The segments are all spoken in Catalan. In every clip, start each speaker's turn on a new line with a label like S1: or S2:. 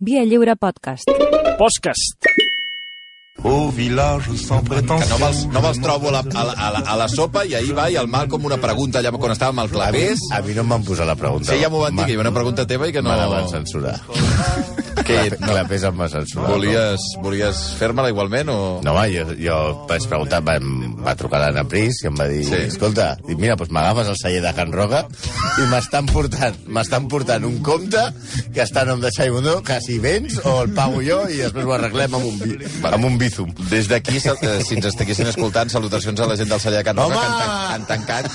S1: Via Lliure Podcast.
S2: Podcast.
S3: Au village sans
S4: Que no
S3: prétention.
S4: me'ls, no me'ls trobo a la, a, la, a, la, a la sopa i ahir va i el mal com una pregunta allà quan estàvem al
S5: mi,
S4: clapés.
S5: a mi no em van posar la pregunta.
S4: Sí, ja m'ho van dir, que hi havia una pregunta teva i que no...
S5: Me la van censurar.
S4: Què?
S5: No. La pesa em va censurar.
S4: Volies, volies fer-me-la igualment o...?
S5: No, home, jo, jo vaig preguntar, va, em va trucar l'Anna Pris i em va dir,
S4: Sí.
S5: sí. escolta, dic, mira, doncs m'agafes el celler de Can Roca i m'estan portant, m'estan portant un compte que està a nom de Xai Bundó, que si vens o el pago jo i després ho arreglem amb un, bi, amb un bizum.
S4: Des d'aquí, eh, si ens estiguessin escoltant, salutacions a la gent del celler de Can Roca que han,
S5: Home!
S4: han tancat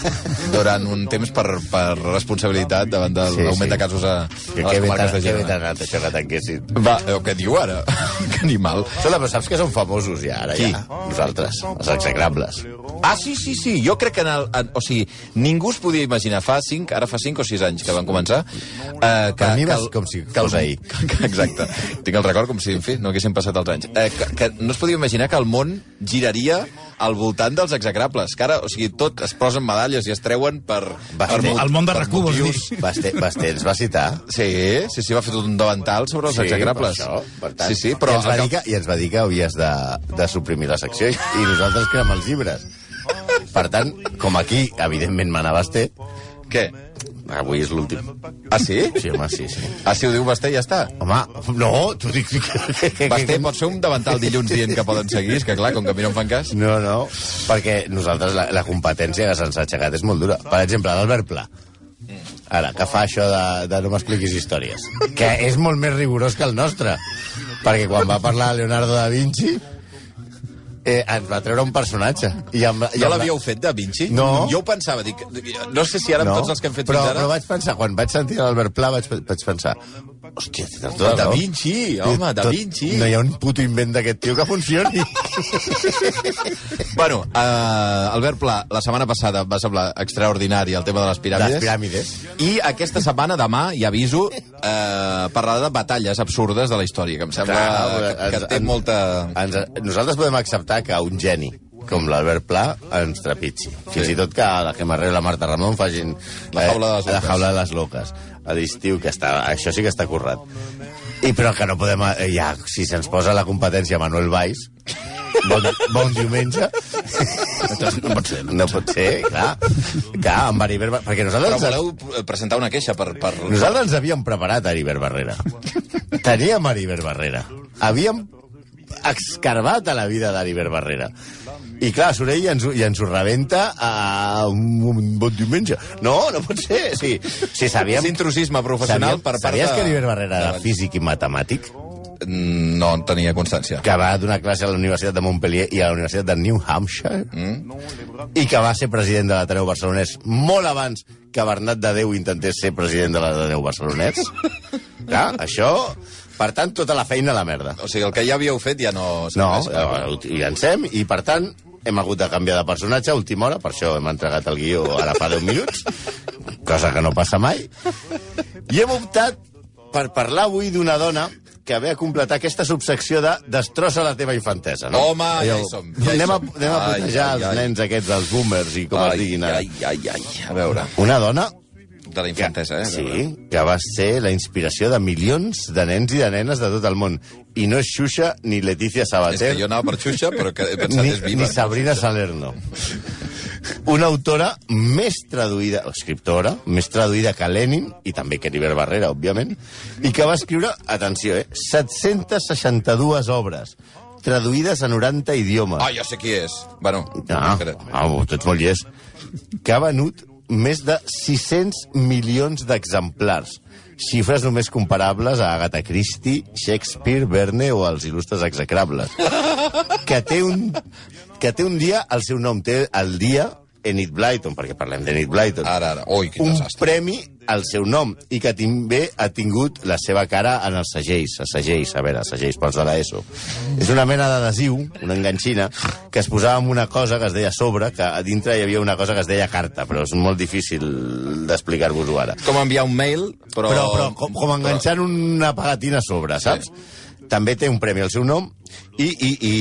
S4: durant un temps per, per responsabilitat davant de
S5: Sí,
S4: l'augment
S5: sí.
S4: de casos a, a
S5: Que,
S4: les
S5: que
S4: comarques de
S5: que bé t'ha
S4: Girona.
S5: anat això que tanquessin.
S4: Va, eh, què diu ara? que animal.
S5: Escolta, però saps que són famosos ja, ara
S4: Qui?
S5: ja? Nosaltres, els execrables.
S4: Ah, sí, sí, sí. Jo crec que en el... En, o sigui, ningú es podia imaginar fa 5, ara fa 5 o 6 anys que van començar... Eh, que,
S5: Per mi
S4: que
S5: vas com si fos ahir.
S4: Que, exacte. Tinc el record com si, en fi, no haguessin passat els anys. Eh, que, que no es podia imaginar que el món giraria al voltant dels execrables. Que ara, o sigui, tot es posen medalles i es treuen per...
S5: Va,
S4: per
S5: el-
S2: el món de RAC1, vols dir?
S5: Basté, Basté ens va citar.
S4: Sí, sí, sí, va fer tot un davantal sobre els execrables.
S5: Per tant.
S4: sí, sí, però...
S5: I ens, va dir que, I ens va dir que havies de, de suprimir la secció i, i nosaltres cremem els llibres. Per tant, com aquí, evidentment, mana Basté,
S4: Què?
S5: avui és l'últim.
S4: Ah, sí?
S5: Sí, home, sí, sí.
S4: Ah, si ho diu Basté, ja està.
S5: Home, no, t'ho dic... Que, que, que,
S4: Basté pot ser un davantal dilluns dient que poden seguir, és que clar, com que a mi no em fan cas...
S5: No, no, perquè nosaltres la, la competència que se'ns ha aixecat és molt dura. Per exemple, l'Albert Pla. Ara, que fa això de, de no m'expliquis històries. Que és molt més rigorós que el nostre. Perquè quan va parlar Leonardo da Vinci, eh, ens va treure un personatge. I amb, i la-
S4: l'havíeu fet, Da Vinci?
S5: No.
S4: Jo ho pensava, dic, no sé si ara amb tots els que hem fet
S5: però,
S4: fins ara...
S5: Però vaig pensar, quan vaig sentir l'Albert Pla, vaig, vaig pensar, hòstia, tens tota la
S4: Da
S5: raó.
S4: Vinci, home, Da
S5: Tot-
S4: Vinci.
S5: No hi ha un puto invent d'aquest tio que funcioni.
S4: Bueno, uh, Albert Pla, la setmana passada va semblar extraordinari el tema de les piràmides.
S5: Les piràmides.
S4: I aquesta setmana, demà, ja aviso, uh, parlarà de batalles absurdes de la història, que em sembla
S5: Clar,
S4: que, que
S5: ens-
S4: té
S5: ens-
S4: molta...
S5: Ens, nosaltres podem acceptar que un geni com l'Albert Pla ens trepitgi. Fins
S4: Sí.
S5: i tot que la que Marrero i la Marta Ramon facin
S4: La jaula de les
S5: eh, la jaula de les loques a l'estiu, que està, això sí que està currat. I però que no podem... Eh, ja, si se'ns posa la competència Manuel Valls, bon, bon diumenge... no pot ser. No pot ser, clar. Clar, amb. Bar- Perquè
S4: Però
S5: nosaltres...
S4: voleu presentar una queixa per... per...
S5: Nosaltres ens havíem preparat a Heribert Barrera. Teníem Heribert Barrera. Havíem escarbat a la vida d'Heribert Barrera. I clar, surt ell i ens, i ens ho rebenta a un, un bon diumenge. No, no pot ser. Sí, sí sabíem...
S4: És intrusisme professional
S5: sabíem,
S4: per part
S5: sabies
S4: de...
S5: que Heribert Barrera era físic i matemàtic?
S4: Mm, No en tenia constància.
S5: que va donar classe a la Universitat de Montpellier i a la Universitat de New Hampshire mm. i que va ser president de l'Ateneu Barcelonès molt abans que Bernat de Déu intentés ser president de l'Ateneu Barcelonès. Clar, això... Per tant, tota la feina a la merda.
S4: O sigui, el que ja havíeu fet ja no...
S5: No, eh, ho llancem i, per tant, hem hagut de canviar de personatge a última hora, per això hem entregat el guió ara fa 10 minuts, cosa que no passa mai. I hem optat per parlar avui d'una dona que ve a completar aquesta subsecció de destrossa la teva infantesa, no?
S4: Home, ja hi som, ja hi
S5: anem, a, anem a
S4: Ai,
S5: putejar
S4: ai,
S5: els
S4: ai.
S5: nens aquests, els boomers, i com
S4: ai,
S5: es diguin ara.
S4: ai, ai, ai, a veure,
S5: Una dona
S4: de la infantesa, eh? veure.
S5: Sí, que va ser la inspiració de milions de nens i de nenes de tot el món. I no és Xuxa ni Letícia
S4: És
S5: Sabater
S4: que jo anava per Xuxa, però que he pensat
S5: ni,
S4: és viva.
S5: ni Sabrina Salerno. Una autora més traduïda, escriptora, més traduïda que Lenin, i també que Heribert Barrera, òbviament, i que va escriure, atenció, eh, 762 obres, traduïdes a 90 idiomes.
S4: Ah, ja sé qui és. Bueno,
S5: Ah,
S4: espera.
S5: ah, tu ets molt llest. Que ha venut més de 600 milions d'exemplars. Xifres només comparables a Agatha Christie, Shakespeare, Verne o els il·lustres execrables. Que té un, que té un dia al seu nom, té el dia Enid Blyton, perquè parlem d'Enid Blyton.
S4: Ara, ara. Ui, quin
S5: un
S4: desastre.
S5: premi al seu nom i que també ha tingut la seva cara en els segells, a segells, a veure, segells pels de l'ESO. És una mena d'adhesiu, una enganxina, que es posava amb una cosa que es deia sobre, que a dintre hi havia una cosa que es deia carta, però és molt difícil d'explicar-vos-ho ara.
S4: Com enviar un mail, però...
S5: Però, però com, com enganxant una pegatina a sobre, saps? També té un premi al seu nom i, i, i,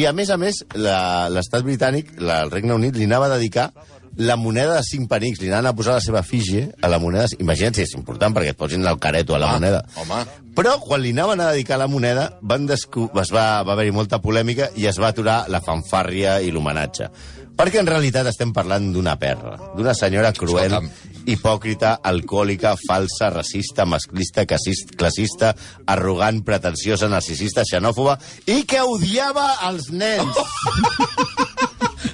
S5: i a més a més, la- l'estat britànic, la, el Regne Unit, li anava a dedicar la moneda de 5 penics. Li anaven a posar la seva efígie a la moneda. Imagina't si és important perquè et posin el careto a la
S4: Ah,
S5: moneda.
S4: home.
S5: Però quan li anaven a dedicar la moneda van descu... es va, va haver-hi molta polèmica i es va aturar la fanfàrria i l'homenatge. Perquè en realitat estem parlant d'una perra, d'una senyora cruel, hipòcrita, alcohòlica, falsa, racista, masclista, classista, classista, arrogant, pretensiosa, narcisista, xenòfoba i que odiava els nens.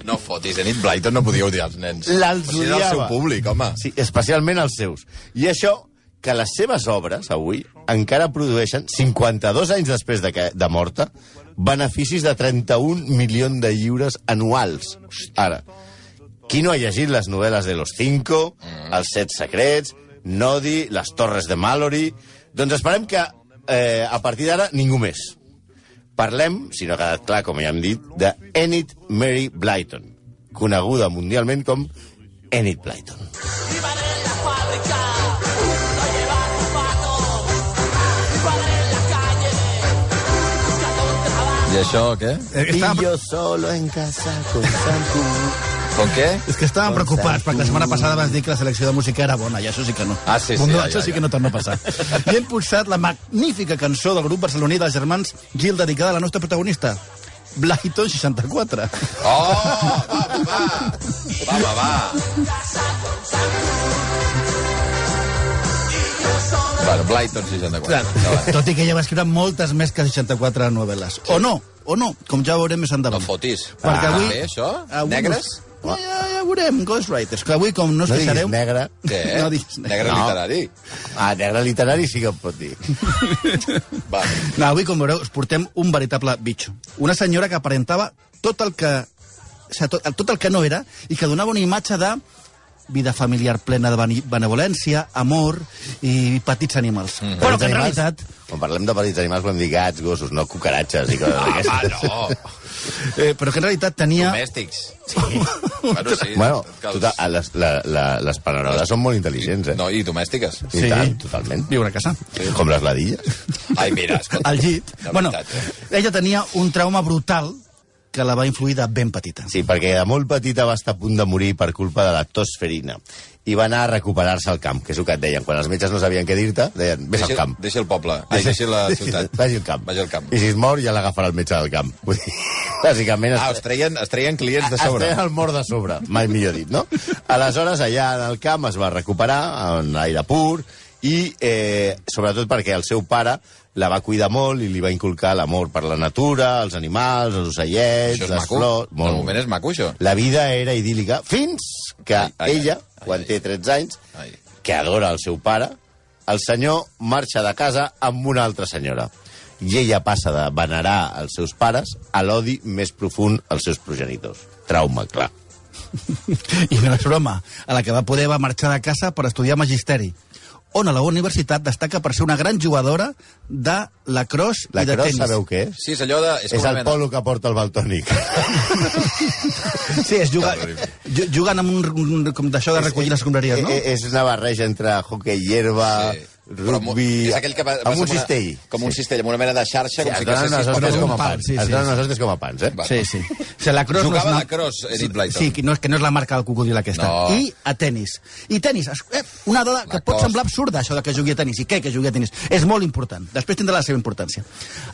S4: No fotis, Enid Blyton no podia odiar els nens. Però si era el seu
S5: odiava.
S4: públic, home.
S5: Sí, especialment els seus. I això, que les seves obres, avui, encara produeixen, 52 anys després de, que, de morta, beneficis de 31 milions de lliures anuals. Ara, qui no ha llegit les novel·les de Los Cinco, mm. Els Set Secrets, Nodi, Les Torres de Mallory... Doncs esperem que, eh, a partir d'ara, ningú més. Parlem, si no ha quedat clar, com ja hem dit, de Enid Mary Blyton, coneguda mundialment com Enid Blyton.
S4: I això, què?
S5: Y
S1: estàvem,
S5: yo solo en casa con Santu.
S4: Com què?
S1: és que estàvem
S5: Con
S1: preocupats, perquè la setmana passada vas dir que la selecció de música era bona, i això sí que no.
S4: Ah, sí, sí,
S1: Bon,
S4: ja,
S1: això
S4: ja,
S1: sí que no torna a passar. I hem posat la magnífica cançó del grup barceloní dels germans Gil, dedicada a la nostra protagonista, Blyton 64.
S4: Oh, va, va, va. Va, va, va. Bueno, Blyton 64.
S1: Clar, tot i que ella va escriure moltes més que 64 novel·les. O no, o no, com ja veurem més
S4: No
S1: endavant.
S4: fotis.
S1: Perquè
S4: Ah,
S1: avui-
S4: Bé, això?
S1: avui
S4: Negres?
S1: Ja, ja, ja veurem, Ghostwriters, que avui, com no us
S5: No diguis
S1: queixareu...
S5: negre.
S4: Què?
S1: No diguis negre.
S4: Negre
S5: No.
S4: literari?
S5: Ah, negre literari sí que em pot dir.
S4: Va.
S1: No, avui, com veureu, us portem un veritable bitxo. Una senyora que aparentava tot el que... O sigui, tot, tot el que no era i que donava una imatge de vida familiar plena de bene- benevolència, amor i petits animals. Mm. Però que en realitat...
S5: Quan parlem de petits animals volem dir gats, gossos, no cucaratges i coses
S4: Ah,
S5: d'aquestes.
S4: no.
S1: Eh, però que en realitat tenia...
S4: Domèstics. Sí. bueno, sí.
S5: Bueno, total, ah, les, la, la, les paneroles són molt intel·ligents, eh?
S4: No, i domèstiques.
S5: I
S1: Sí.
S5: tant, totalment.
S1: Viure a casa.
S5: Com les ladilles.
S4: Ai, mira, escolta.
S1: Al llit.
S4: De
S1: bueno,
S4: veritat, eh?
S1: ella tenia un trauma brutal que la va influir de ben petita.
S5: Sí, perquè de molt petita va estar a punt de morir per culpa de la tosferina i va anar a recuperar-se al camp, que és el que et deien. Quan els metges no sabien què dir-te, deien, vés al
S4: Deixa,
S5: camp.
S4: deixa el poble. Ai, deixa la ciutat.
S5: Vagi al camp.
S4: Vagi al camp.
S5: I si es mor, ja l'agafarà el metge del camp. Vull dir, bàsicament...
S4: Ah,
S5: es-
S4: es treien, es treien clients de sobre.
S5: Es treien el mort de sobre, mai millor dit, no? Aleshores, allà en el camp es va recuperar, en aire pur, i eh, sobretot perquè el seu pare la va cuidar molt i li va inculcar l'amor per la natura, els animals, els ocellets, les
S4: maco.
S5: flors...
S4: De moment és maco, això.
S5: La vida era idíl·lica fins que
S4: Ai, ai,
S5: ella,
S4: ai,
S5: quan
S4: ai.
S5: té 13 anys,
S4: Ai.
S5: que adora el seu pare, el senyor marxa de casa amb una altra senyora. I ella passa de venerar els seus pares a l'odi més profund als seus progenitors. Trauma, clar.
S1: I no és broma. A la que va poder va marxar de casa per estudiar magisteri on a la universitat destaca per ser una gran jugadora de lacrosse
S5: La
S1: i de
S5: cross,
S1: tenis.
S5: sabeu què és?
S4: Sí, és allò de... És,
S5: És el
S4: mena-
S5: polo que porta el Baltònic.
S1: Sí, és jugar, ju- jugant amb un, un com d'això de recollir les escombraries, no?
S5: És una barreja entre hockey hierba,
S4: Sí.
S5: Rugby...
S4: És aquell que va, va
S5: amb un
S4: una-
S5: cistell.
S4: Com un cistell, amb una mena de xarxa,
S5: Sí,
S4: com
S5: es
S4: si
S5: donen unes hostes
S1: com
S5: a pans.
S1: sí,
S5: Es
S1: sí.
S5: donen unes hostes com a pans, eh?
S4: Va.
S1: Sí, sí. O sigui, la cross
S4: Jugava
S1: no és
S4: de cross, Enid Blyton.
S1: Sí, que no és, que no és la marca del cocodril aquesta.
S4: No.
S1: I a tennis. I tennis, es- eh, una dada que
S4: La
S1: pot
S4: costa.
S1: semblar absurda, això de que jugui a tennis. I què, que jugui a tennis? És molt important. Després tindrà la seva importància.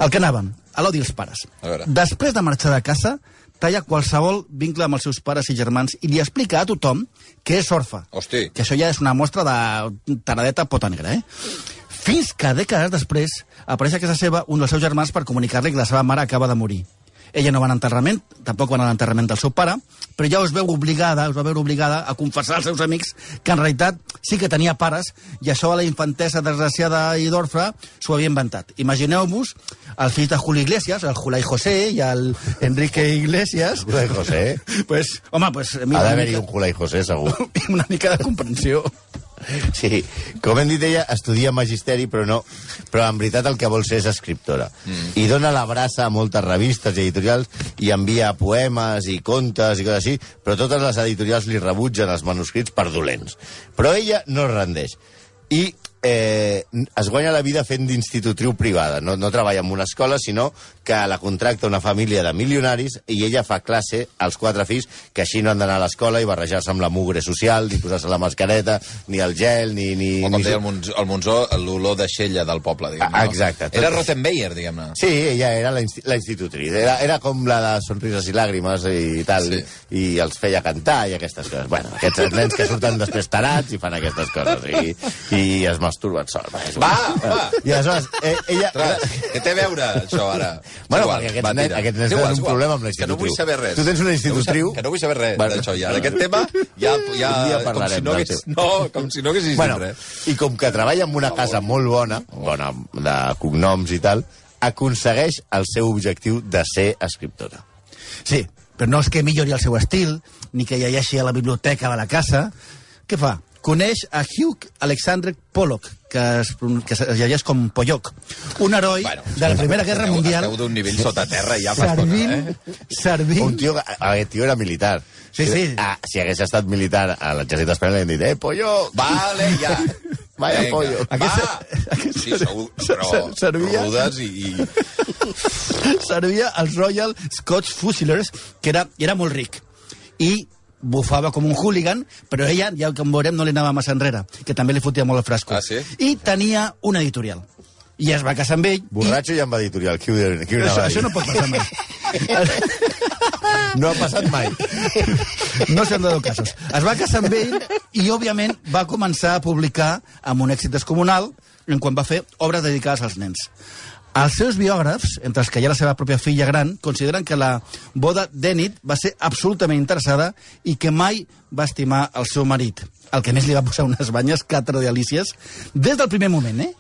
S1: El que anàvem, a l'odi als pares.
S4: A veure.
S1: Després de marxar de casa, talla qualsevol vincle amb els seus pares i germans i li explica a tothom que és orfa.
S4: Hosti.
S1: Que això ja és una mostra de taradeta pota negra, eh? Fins que dècades després apareix a casa seva un dels seus germans per comunicar-li que la seva mare acaba de morir. Ella no va a l'enterrament, tampoc va anar a l'enterrament del seu pare, però ja us veu obligada, us va veure obligada a confessar als seus amics que en realitat sí que tenia pares i això a la infantesa desgraciada i d'orfra s'ho havia inventat. Imagineu-vos el fill de Julio Iglesias, el Julai José i el Enrique Iglesias.
S5: Julai José.
S1: Pues, home, pues...
S5: Ha d'haver-hi un Julai José, segur.
S1: una mica de comprensió.
S5: Sí, com hem dit ella, estudia magisteri, però no. Però en veritat el que vol ser és escriptora. Mm. I dona la braça a moltes revistes i editorials i envia poemes i contes i coses així, però totes les editorials li rebutgen els manuscrits per dolents. Però ella no es rendeix. I eh, es guanya la vida fent d'institutriu privada. No, no treballa en una escola, sinó que la contracta una família de milionaris i ella fa classe als quatre fills que així no han d'anar a l'escola i barrejar-se amb la mugre social, ni posar-se la mascareta, ni el gel, ni... ni
S4: O com
S5: ni...
S4: deia el, Monzó, el Monzó, l'olor de xella del poble, diguem-ne.
S5: Ah,
S4: no?
S5: exacte, tot-
S4: Era Rottenmeier, diguem-ne.
S5: Sí, ella era la, insti la institutriz. Era, era com la de Sonrises i Làgrimes i tal,
S4: Sí.
S5: i els feia cantar i aquestes coses. Bueno, aquests nens que surten després tarats i fan aquestes coses i, i es masturben sols. Va,
S4: Va.
S5: I aleshores, eh, ella...
S4: Ostres, què té a veure, això, ara?
S5: Bueno,
S4: igual,
S5: aquests
S4: va,
S5: aquests nens
S4: És igual, és
S5: un
S4: igual.
S5: problema amb la
S4: Que no vull saber res.
S5: Tu tens una
S4: Que no vull
S5: institutriu?
S4: saber- Que no vull saber res
S5: Bueno.
S4: d'això, ja. D'aquest tema, ja... ja
S5: Un dia
S4: com si no hagués... No, com si no haguessis
S5: Bueno,
S4: dit res.
S5: i com que treballa en una casa molt bona, bona de cognoms i tal, aconsegueix el seu objectiu de ser escriptora.
S1: Sí, però no és que millori el seu estil, ni que llegeixi a la biblioteca de la casa. Què fa? Coneix a Hugh Alexander Pollock, que es, que es llegeix com Pollock, un heroi
S4: Bueno,
S1: de la Primera Guerra
S4: esteu,
S1: Mundial,
S4: Esteu d'un nivell sota terra ja fa estona,
S1: servint,
S4: eh?
S1: servint...
S5: Un tio, que- aquest tio era militar.
S1: Sí, sí.
S5: Ah, si hagués estat militar a l'exèrcit espanyol, li hem dit, eh, pollo!
S4: Vale, ja.
S5: Vaya
S4: Vinga,
S5: pollo.
S4: Va!
S1: Aquest-
S4: Sí, sou,
S1: ser-
S4: però
S1: ser- servia-
S4: rudes i... i...
S1: servia als Royal Scotch Fusiliers, que era, era molt ric. I bufava com un hooligan, però ella, ja com veurem, no li anava massa enrere, que també li fotia molt el frasco.
S4: Ah, sí?
S1: I tenia una editorial. I es va casar amb ell.
S5: Borratxo ja amb editorial. Qui ho, qui ho
S1: I... Això,
S5: anava a dir?
S1: això no pot passar mai.
S5: no ha passat mai.
S1: No s'han dado casos. Es va casar amb ell i, òbviament, va començar a publicar amb un èxit descomunal en quan va fer obres dedicades als nens. Els seus biògrafs, entre els que hi ha la seva pròpia filla gran, consideren que la boda d'Enid va ser absolutament interessada i que mai va estimar el seu marit. El que més li va posar unes banyes catrodialícies des del primer moment, eh?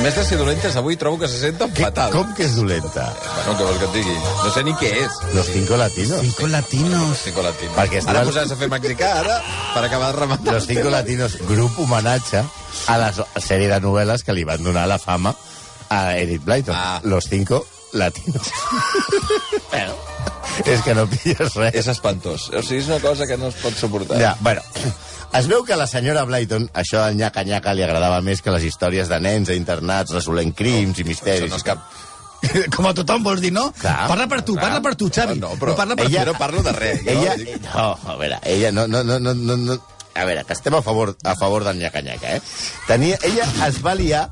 S4: A més de ser dolentes, avui trobo que se senten fatal.
S5: com que és dolenta?
S4: Bueno, què vols que et digui? No sé ni què és.
S5: Los cinco latinos.
S1: Cinco latinos.
S4: Cinco latinos.
S5: Perquè
S4: Ara
S5: estaven-
S4: posar-se a fer mexicà, ara, per acabar de rematar.
S5: Los cinco latinos, grup homenatge a la so- sèrie de novel·les que li van donar la fama a Eric Blyton.
S4: Ah.
S5: Los cinco latinos. bueno, és que no pilles res.
S4: És espantós. O sigui, és una cosa que no es pot suportar.
S5: Ja, bueno, es veu que a la senyora Blyton això del nyaca-nyaca li agradava més que les històries de nens a internats resolent crims i
S4: Això
S5: misteris.
S4: no és cap...
S1: Com a tothom vols dir, no?
S5: Clar.
S1: Parla per tu, parla per tu, Xavi.
S4: No, però,
S1: parla per
S5: ella-
S4: jo no parlo de res.
S5: Ella,
S4: dic-
S5: no, a veure, ella no, no, no, no, no, no, a veure, que estem a favor, a favor del nyaca-nyaca, eh? Tenia, ella es va liar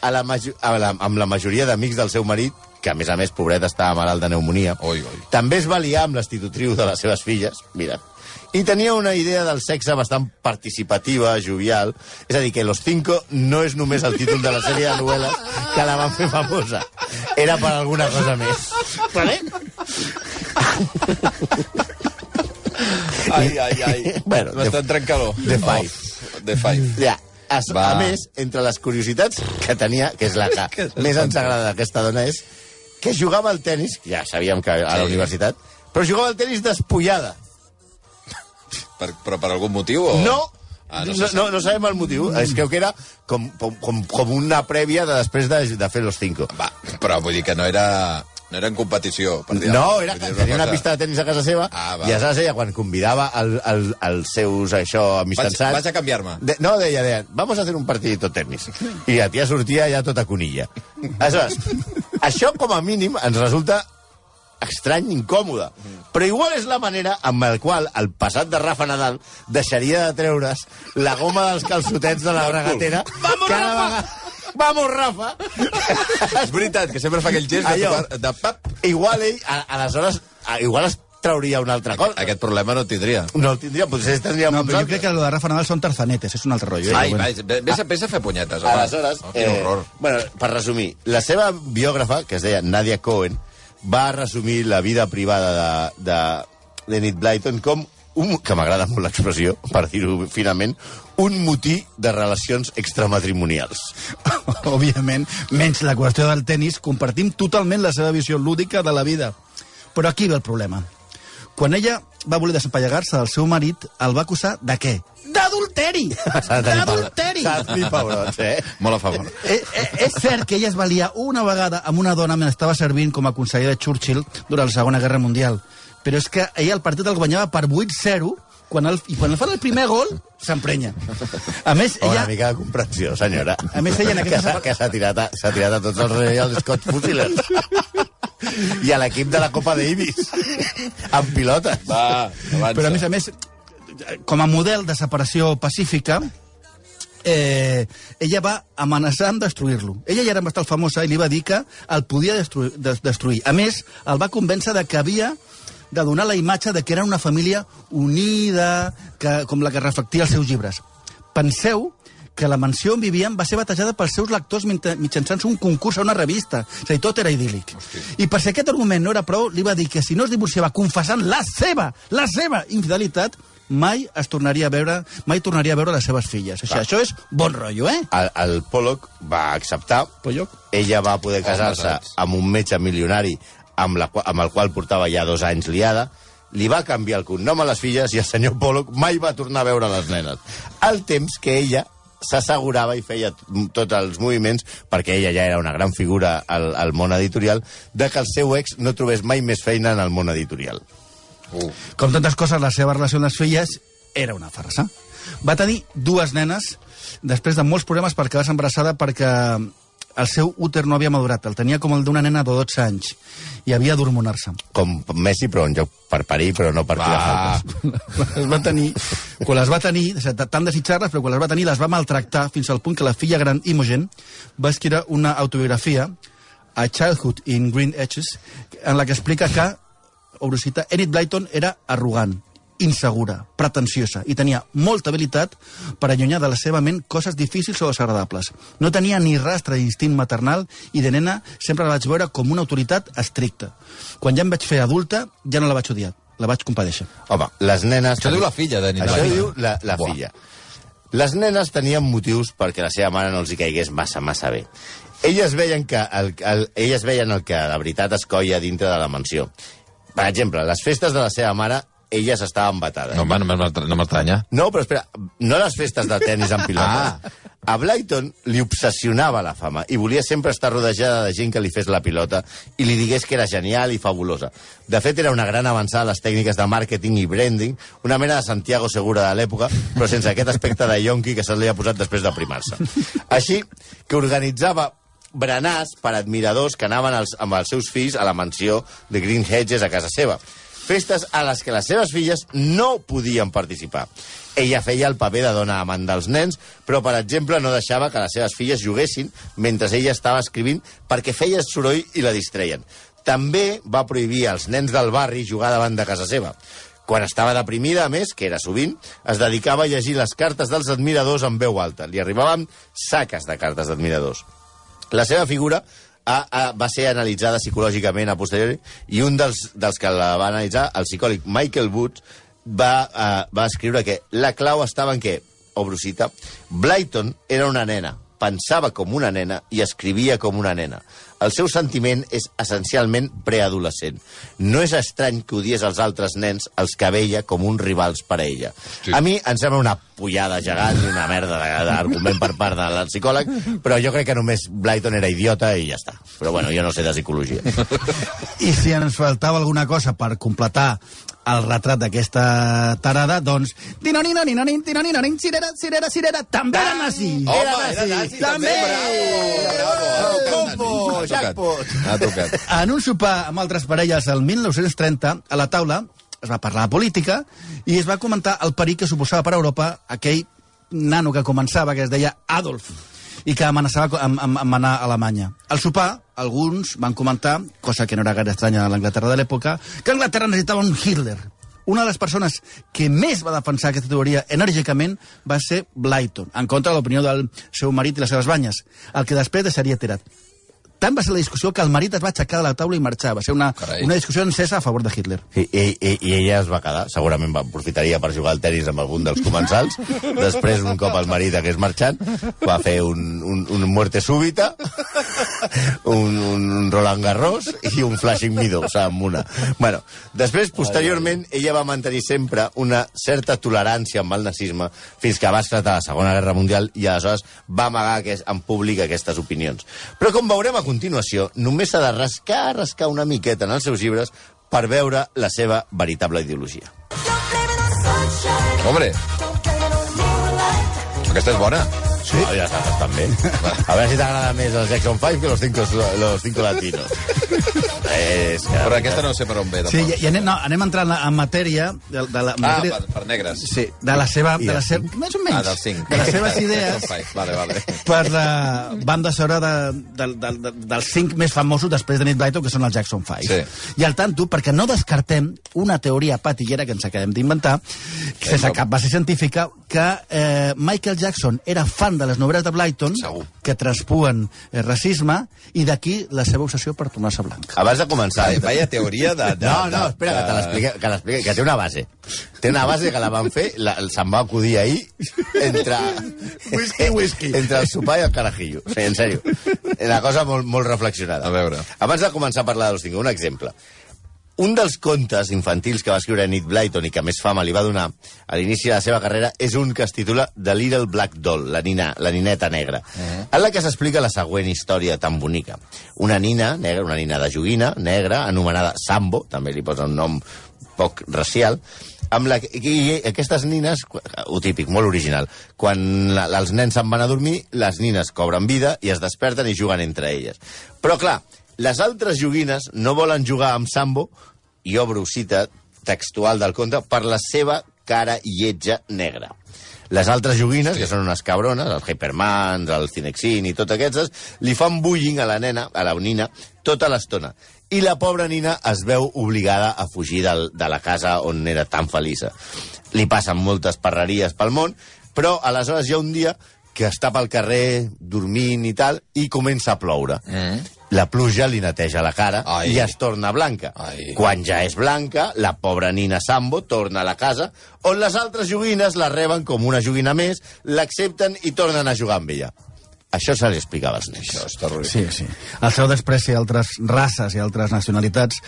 S5: a la, a la, amb la majoria d'amics del seu marit, que a més a més, pobret, estava malalt de pneumonia.
S4: Oi, oi.
S5: També es va liar amb l'esstitutriu de les seves filles, mira, i tenia una idea del sexe bastant participativa, jovial. És a dir, que Los Cinco no és només el títol de la sèrie de novel·les que la van fer famosa. Era per alguna cosa més. Vale?
S4: Ai, ai, ai.
S5: Bueno,
S4: entrant calor.
S5: de five.
S4: Oh, de five.
S5: Ja.
S4: Va.
S5: a més, entre les curiositats que tenia, que és la que més ens agrada d'aquesta dona, és que jugava al tennis, ja sabíem que a la
S4: Sí.
S5: universitat, però jugava al tennis despullada.
S4: Per, però per algun motiu? O...
S5: No,
S4: Ah, no,
S5: no, no, no sabem el motiu. Es creu que era com, com, com, com una prèvia de després de, de fer los cinco.
S4: Va, però vull dir que no era, no era en competició. Per dir
S5: No, era,
S4: dir,
S5: tenia una
S4: cosa-
S5: pista de tennis a casa seva
S4: Ah, va.
S5: i aleshores ella, quan convidava el, el, els seus això,
S4: Vaig,
S5: amistançats...
S4: vaig a canviar-me.
S5: De, no, deia, deia, vamos a hacer un partidito tenis. I la tia sortia ja tota conilla. Aleshores, això com a mínim ens resulta estrany, incòmode. Però igual és la manera amb la qual el passat de Rafa Nadal deixaria de treure's la goma dels calçotets de la regatera.
S1: Vamos,
S5: cada
S1: Rafa!
S5: vegada- Vamos, Rafa!
S4: És veritat, que sempre fa aquell gest de,
S5: Allò.
S4: tocar, de pap.
S5: Igual ell, a, aleshores, a, igual es trauria una altra cosa.
S4: Aquest problema no el tindria.
S5: No el tindria, potser tindria
S1: No, però jo crec que lo de Rafa Nadal són tarzanetes, és un altre rotllo. eh?
S4: Ai,
S1: Bueno.
S4: vés a, vés a fer punyetes, home.
S5: Aleshores,
S4: Oh, quin horror.
S5: bueno, per resumir, la seva biògrafa, que es deia Nadia Cohen, va resumir la vida privada de, de, de Blyton com un, que m'agrada molt l'expressió, per dir-ho finament, un motí de relacions extramatrimonials.
S1: Òbviament, menys la qüestió del tennis, compartim totalment la seva visió lúdica de la vida. Però aquí ve el problema. Quan ella va voler desempallegar-se del seu marit, el va acusar de què? D'adulteri! D'adulteri!
S5: Eh?
S4: Molt a favor.
S1: Eh, eh, és cert que ella es valia una vegada amb una dona mentre estava servint com a conseller de Churchill durant la Segona Guerra Mundial. Però és que ella el partit el guanyava per 8-0 quan el, i quan el fan el primer gol, s'emprenya. A més,
S5: Una
S1: ella...
S5: mica de comprensió, senyora.
S1: A més, ella en
S5: que
S1: aquesta
S5: que s'ha tirat, a- tirat a tots els Royal Scott Fusiliers. I a l'equip de la Copa Davis. amb pilotes.
S4: Va, avança.
S1: Però a més a més, com a model de separació pacífica, eh, ella va amenaçar amb destruir-lo. Ella ja era bastant famosa i li va dir que el podia destruir. Des destruir. A més, el va convèncer de que havia de donar la imatge de que eren una família unida, que, com la que reflectia els seus llibres. Penseu que la mansió on vivien va ser batejada pels seus lectors mitja- mitjançant un concurs a una revista. És a dir, tot era idíl·lic. I per si aquest argument no era prou, li va dir que si no es divorciava confessant la seva, la seva infidelitat, mai es tornaria a veure, mai tornaria a veure les seves filles. O sigui, això és bon rotllo, eh?
S5: El, el Pollock va acceptar.
S1: Pollock.
S5: Ella va poder casar-se
S4: saps.
S5: amb un metge milionari amb, la, amb el qual portava ja dos anys liada. Li va canviar el cognom a les filles i el senyor Pollock mai va tornar a veure les nenes. Al temps que ella s'assegurava i feia tots els moviments, perquè ella ja era una gran figura al, al món editorial, de que el seu ex no trobés mai més feina en el món editorial.
S4: Uh,
S1: Com tantes coses, la seva relació amb les filles era una farsa. Va tenir dues nenes després de molts problemes per quedar-se embarassada perquè el seu úter no havia madurat. El tenia com el d'una nena de 12 anys i havia d'hormonar-se.
S5: Com Messi, però en joc per parir, però no per tirar faltes.
S1: les va tenir, quan les va tenir, tant desitjar-les, però quan les va tenir les va maltractar fins al punt que la filla gran Imogen va escriure una autobiografia, A Childhood in Green Edges, en la que explica que, obro cita, Enid Blyton era arrogant, insegura, pretensiosa i tenia molta habilitat per allunyar de la seva ment coses difícils o desagradables. No tenia ni rastre d'instint maternal i de nena sempre la vaig veure com una autoritat estricta. Quan ja em vaig fer adulta, ja no la vaig odiar, la vaig compadeixer.
S5: Home, les nenes...
S4: Això diu la filla de Nina.
S5: Això
S4: La
S5: diu la, la
S4: Buah.
S5: filla. Les nenes tenien motius perquè la seva mare no els hi caigués massa, massa bé. Elles veien, que el, el, elles veien el que de veritat es coia dintre de la mansió. Per exemple, les festes de la seva mare, elles estaven batades.
S4: No, home, no no m'estranya.
S5: No, però espera, no les festes de tennis amb pilotes.
S4: Ah.
S5: A Blyton li obsessionava la fama i volia sempre estar rodejada de gent que li fes la pilota i li digués que era genial i fabulosa. De fet, era una gran avançada a les tècniques de màrqueting i branding, una mena de Santiago Segura de l'època, però sense aquest aspecte de yonqui que se li ha posat després de primar-se. Així que organitzava berenars per admiradors que anaven als, amb els seus fills a la mansió de Green Hedges a casa seva. Festes a les que les seves filles no podien participar. Ella feia el paper de dona amant dels nens, però, per exemple, no deixava que les seves filles juguessin mentre ella estava escrivint perquè feia soroll i la distreien. També va prohibir als nens del barri jugar davant de casa seva. Quan estava deprimida, a més, que era sovint, es dedicava a llegir les cartes dels admiradors en veu alta. Li arribaven saques de cartes d'admiradors. La seva figura ha, ha, va ser analitzada psicològicament a posteriori i un dels, dels que la va analitzar, el psicòleg Michael Woods, va, uh, va escriure que la clau estava en què, obro cita, Blyton era una nena, pensava com una nena i escrivia com una nena. El seu sentiment és essencialment preadolescent. No és estrany que odiés els altres nens, els que veia com uns rivals per a ella.
S4: Sí.
S5: A mi em sembla una pullada gegant i una merda de- d'argument per part del psicòleg, però jo crec que només Blyton era idiota i ja està. Però bueno, jo no sé de psicologia.
S1: I si ens faltava alguna cosa per completar el retrat d'aquesta tarada, doncs... Tinoninonin, tinoninonin, cirera, cirera, cirera, també era nazi!
S4: Home,
S5: Era
S4: era
S5: nazi,
S1: també!
S4: Bravo, bravo. Ha tocat.
S5: jackpot.
S4: Ha tocat.
S1: En un sopar amb altres parelles el 1930, a la taula es va parlar de política i es va comentar el perill que suposava per a Europa aquell nano que començava, que es deia Adolf, i que amenaçava amb, amb, amb anar a Alemanya. Al sopar, alguns van comentar, cosa que no era gaire estranya a l'Anglaterra de l'època, que Anglaterra necessitava un Hitler. Una de les persones que més va defensar aquesta teoria enèrgicament va ser Blyton, en contra de l'opinió del seu marit i les seves banyes, el que després deixaria tirat. Tant va ser la discussió que el marit es va aixecar de la taula i marxar. Va ser una,
S4: Carai.
S1: una discussió encesa a favor de Hitler.
S5: I, i, i, I ella es va quedar, segurament va, aprofitaria per jugar al tenis amb algun dels comensals. Després, un cop el marit hagués marxant, va fer un, un, un muerte súbita, un, un Roland Garros i un Flashing Meadows, amb una. Bueno, després, posteriorment, ella va mantenir sempre una certa tolerància amb el nazisme fins que va esclatar la Segona Guerra Mundial i aleshores va amagar que, en públic aquestes opinions. Però com veurem a continuació, només s'ha de rascar, rascar una miqueta en els seus llibres per veure la seva veritable ideologia.
S4: Hombre, aquesta és bona.
S5: Sí? Oh, ja està, estan bé. A veure si t'agrada més els Jackson 5 que los cinco, los cinco latinos. és que...
S4: Però aquesta no sé per on ve,
S1: Sí, i, i anem, no, anem entrant en matèria de, de la...
S4: Ah,
S1: matèria,
S4: per, per negres.
S1: Sí, de la seva...
S5: I
S1: De la seva més o menys.
S4: Ah, dels cinc.
S1: De les seves idees
S4: Vale, vale.
S1: per la banda sonora de, de, de, de, dels cinc més famosos després de Nick Blyton, que són els Jackson 5.
S4: Sí.
S1: I al tanto, perquè no descartem una teoria patillera que ens acabem d'inventar, sense cap base científica, que eh, Michael Jackson era fan de les novel·les de Blyton,
S4: Segur.
S1: que traspuen eh, racisme, i d'aquí la seva obsessió per tornar-se blanc.
S5: Abans de començar...
S4: Vaya, vaya teoria de... de
S5: No, no,
S4: de-
S5: espera, que te
S4: de-
S5: l'expliqui, que l'expliqui, que té una base. Té una base que la van fer, la, se'n va acudir ahir entre...
S1: Whisky, whisky.
S5: Entre el sopar i el carajillo. O sigui, en sèrio. Una cosa molt, molt reflexionada.
S4: A veure.
S5: Abans de començar a parlar dels cinc, un exemple. Un dels contes infantils que va escriure Nick Blyton i que més fama li va donar a l'inici de la seva carrera és un que es titula The Little Black Doll, la, nina, la nineta negra, en la que s'explica la següent història tan bonica. Una nina negra, una nina de joguina negra, anomenada Sambo, també li posa un nom poc racial, amb la, i, i aquestes nines, ho típic, molt original, quan la, els nens se'n van a dormir, les nines cobren vida i es desperten i juguen entre elles. Però, clar, les altres joguines no volen jugar amb Sambo, i obro cita textual del conte, per la seva cara lletja negra. Les altres joguines, sí. que són unes cabrones, els Hypermans, el Cinexin i tots aquests, li fan bullying a la nena, a la nina, tota l'estona. I la pobra nina es veu obligada a fugir del, de la casa on era tan feliça. Li passen moltes parreries pel món, però aleshores hi ha un dia que està pel carrer dormint i tal, i comença a ploure. Mm. La pluja li neteja la cara
S4: Ai.
S5: i es torna blanca.
S4: Ai.
S5: Quan ja és blanca, la pobra nina Sambo torna a la casa, on les altres joguines la reben com una joguina més, l'accepten i tornen a jugar amb ella. Això se li explicava als nens.
S4: Això és terrorífic.
S1: Sí, sí. El seu despreci a altres races i altres nacionalitats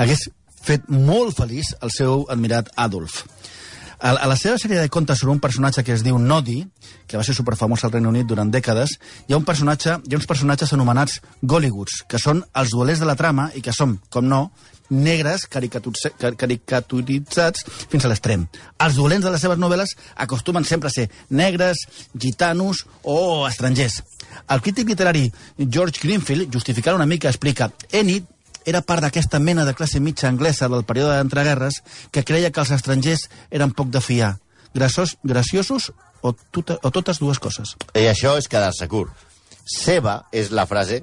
S1: hagués fet molt feliç el seu admirat Adolf. A, a la seva sèrie de contes sobre un personatge que es diu Nodi, que va ser superfamós al Regne Unit durant dècades, hi ha un personatge, hi ha uns personatges anomenats Gollywoods, que són els duelers de la trama i que són, com no, negres caricaturitzats, fins a l'extrem. Els dolents de les seves novel·les acostumen sempre a ser negres, gitanos o estrangers. El crític literari George Greenfield, justificant una mica, explica Enid era part d'aquesta mena de classe mitja anglesa del període d'entreguerres que creia que els estrangers eren poc de fiar. Grassos, graciosos o, tota, o totes dues coses.
S5: I això és quedar-se curt. Seva és la frase,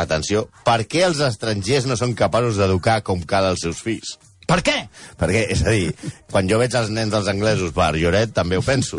S5: atenció, per què els estrangers no són capaços d'educar com cal els seus fills?
S1: Per què?
S5: Perquè, és a dir, quan jo veig els nens dels anglesos per Lloret, també ho penso.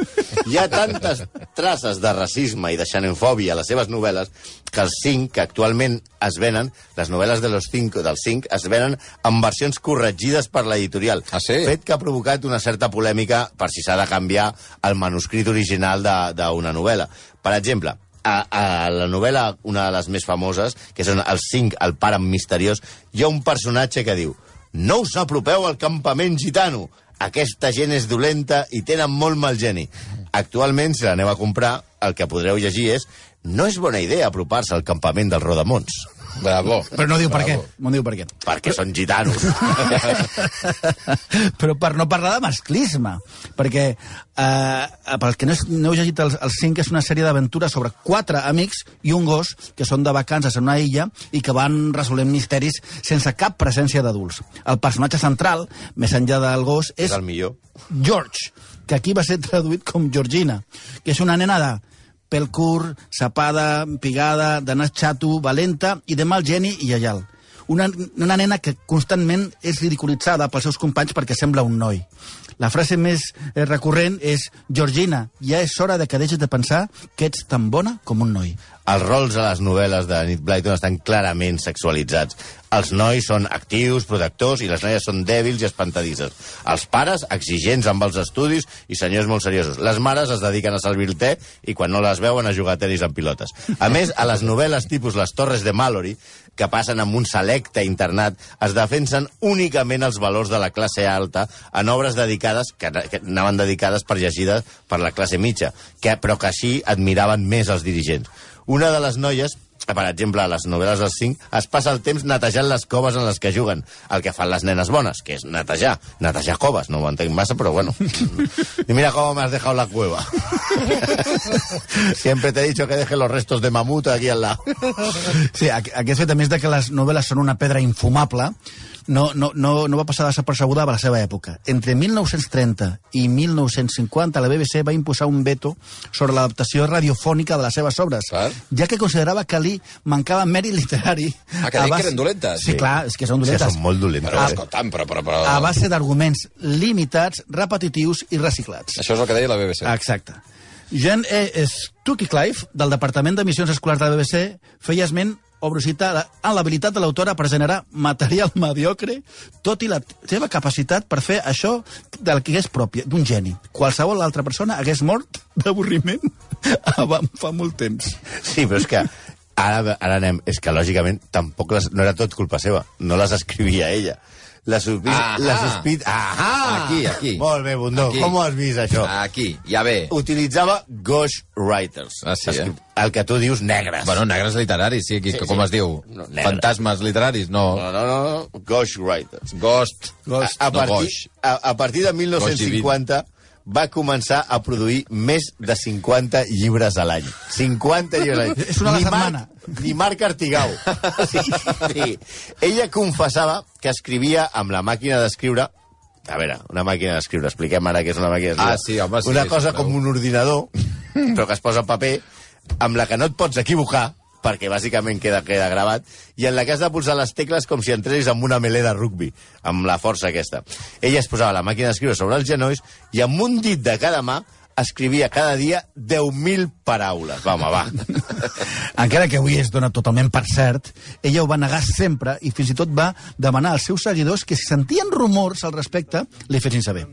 S5: Hi ha tantes traces de racisme i de xenofòbia a les seves novel·les que els cinc que actualment es venen, les novel·les de los cinco, dels cinc, es venen en versions corregides per l'editorial.
S4: Ah, sí?
S5: Fet que ha provocat una certa polèmica per si s'ha de canviar el manuscrit original de- d'una novel·la. Per exemple, a, a la novel·la, una de les més famoses, que són els cinc, el pare misteriós, hi ha un personatge que diu no us apropeu al campament gitano. Aquesta gent és dolenta i tenen molt mal geni. Actualment, si l'aneu a comprar, el que podreu llegir és no és bona idea apropar-se al campament dels Rodamons,
S4: Bravo.
S1: Però no diu per què.
S4: Bravo.
S1: No diu per què.
S5: perquè són gitanos.
S1: Però per no parlar de masclisme, perquè eh, pels que no, és- no heu llegit els, els cinc, és una sèrie d'aventures sobre quatre amics i un gos que són de vacances en una illa i que van resolent misteris sense cap presència d'adults. El personatge central, més enllà del gos,
S5: és
S1: és
S5: el millor.
S1: George, que aquí va ser traduït com Georgina, que és una nena de pèl curt, sapada, pigada, de nas xato, valenta i de mal geni i lleial. Una, una nena que constantment és ridiculitzada pels seus companys perquè sembla un noi. La frase més eh, recurrent és Georgina, ja és hora de que deixes de pensar que ets tan bona com un noi.
S5: Els rols a les novel·les de Nick Blyton estan clarament sexualitzats. Els nois són actius, protectors, i les noies són dèbils i espantadisses. Els pares, exigents amb els estudis i senyors molt seriosos. Les mares es dediquen a servir el te i quan no les veuen a jugar a tenis amb pilotes. A més, a les novel·les tipus Les Torres de Mallory, que passen amb un selecte internat, es defensen únicament els valors de la classe alta en obres dedicades, que, que anaven dedicades per llegides per la classe mitja, que, però que així admiraven més els dirigents. Una de les noies per exemple, a les novel·les dels 5, es passa el temps netejant les coves en les que juguen. El que fan les nenes bones, que és netejar. Netejar coves, no ho entenc massa, però bueno. I mira cómo me has dejado la cueva. Siempre te he dicho que deje los restos de mamut aquí al lado.
S1: Sí, aqu- aquest fet, a més de que les novel·les són una pedra infumable, no, no, no, no va passar desapercebuda a la seva època. Entre 1930 i 1950, la BBC va imposar un veto sobre l'adaptació radiofònica de les seves obres,
S4: Clar.
S1: ja que considerava que li mancava mèrit literari.
S4: Ah, que
S1: a
S4: deien que
S1: base-
S4: eren dolentes.
S1: Sí,
S4: Sí.
S1: clar, és que són
S5: Sí,
S1: dolentes.
S5: són molt dolentes.
S4: Però, escolta'm, però, però, però...
S1: A base d'arguments limitats, repetitius i reciclats.
S4: Això és el que deia la BBC.
S1: Exacte. Jean E. Stuckeyclife, del Departament d'Emissions Escolars de la BBC, feia esment obro citar, en l'habilitat de l'autora per generar material mediocre, tot i la seva capacitat per fer això del que és pròpia, d'un geni. Qualsevol altra persona hagués mort d'avorriment fa molt temps.
S5: Sí, però és que ara, ara anem... És que, lògicament, tampoc les, no era tot culpa seva. No les escrivia ella. Les sospit...
S4: Ahà.
S5: Les sospit... Ahà!
S4: Aquí, aquí.
S5: Molt bé, Bundó.
S4: Aquí.
S5: Com ho has vist, això?
S4: Aquí, ja ve.
S5: Utilitzava ghostwriters.
S4: Ah, sí, eh?
S5: El que tu dius negres.
S4: Bueno, negres literaris, sí, aquí,
S5: Sí,
S4: com
S5: sí.
S4: es diu?
S5: No.
S4: Fantasmes literaris? No.
S5: No, no, no. no. Ghostwriters.
S4: Ghost.
S1: Ghost.
S5: A, a,
S4: No,
S5: partir,
S4: Goix.
S5: a, a partir de 1950 va començar a produir més de 50 llibres a l'any. 50 llibres a l'any.
S1: És una a la setmana.
S5: Marc, ni Marc Artigau. Sí, sí. Ella confessava que escrivia amb la màquina d'escriure a veure, una màquina d'escriure, expliquem ara què és una màquina d'escriure.
S4: Ah, sí, home, sí,
S5: Una cosa
S4: sisplau.
S5: com un ordinador, però que es posa en paper, amb la que no et pots equivocar, perquè bàsicament queda, queda gravat, i en la que has de pulsar les tecles com si entressis amb una melé de rugby, amb la força aquesta. Ella es posava la màquina d'escriure sobre els genolls i amb un dit de cada mà escrivia cada dia 10.000 paraules. Va, home, va.
S1: Encara que avui es dona totalment per cert, ella ho va negar sempre i fins i tot va demanar als seus seguidors que si sentien rumors al respecte, li fessin saber.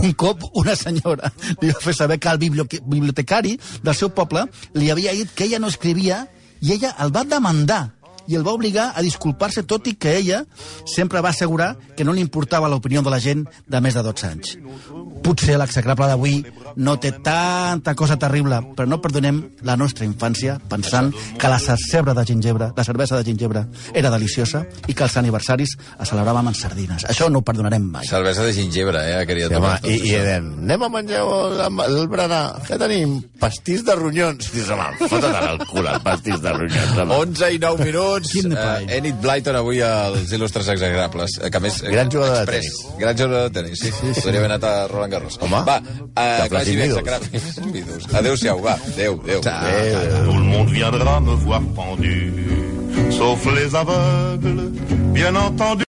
S1: Un cop una senyora li va fer saber que el bibliotecari del seu poble li havia dit que ella no escrivia i ella el va demandar i el va obligar a disculpar-se, tot i que ella sempre va assegurar que no li importava l'opinió de la gent de més de 12 anys. Potser l'execrable d'avui no té tanta cosa terrible, però no perdonem la nostra infància pensant que la cervesa de gingebre, la cervesa de gingebre era deliciosa i que els aniversaris es celebraven amb sardines. Això no ho perdonarem mai.
S4: Cervesa de gingebre, eh, queria
S5: Sí, home,
S4: tomar.
S5: i, i Eden, anem a menjar el, el berenar. Què tenim? Pastís de ronyons. Dius, home, fota't el cul, el pastís de ronyons. Home.
S4: 11 i 9 minuts.
S1: Quin
S4: Uh,
S1: detall.
S4: Enid Blyton avui als il·lustres exagrables. Eh, Que a més, eh,
S5: Gran jugador de
S4: express.
S5: tenis.
S4: Gran jugador de tenis, sí. sí, sí. Podria haver anat a Roland Garros.
S5: Home,
S4: va, uh,
S5: de
S4: que vagi bé, exagrables. Adéu-siau, va. Adéu, adéu.
S5: Eh,
S3: Tout le monde viendra me voir pendu, sauf les aveugles, bien entendu.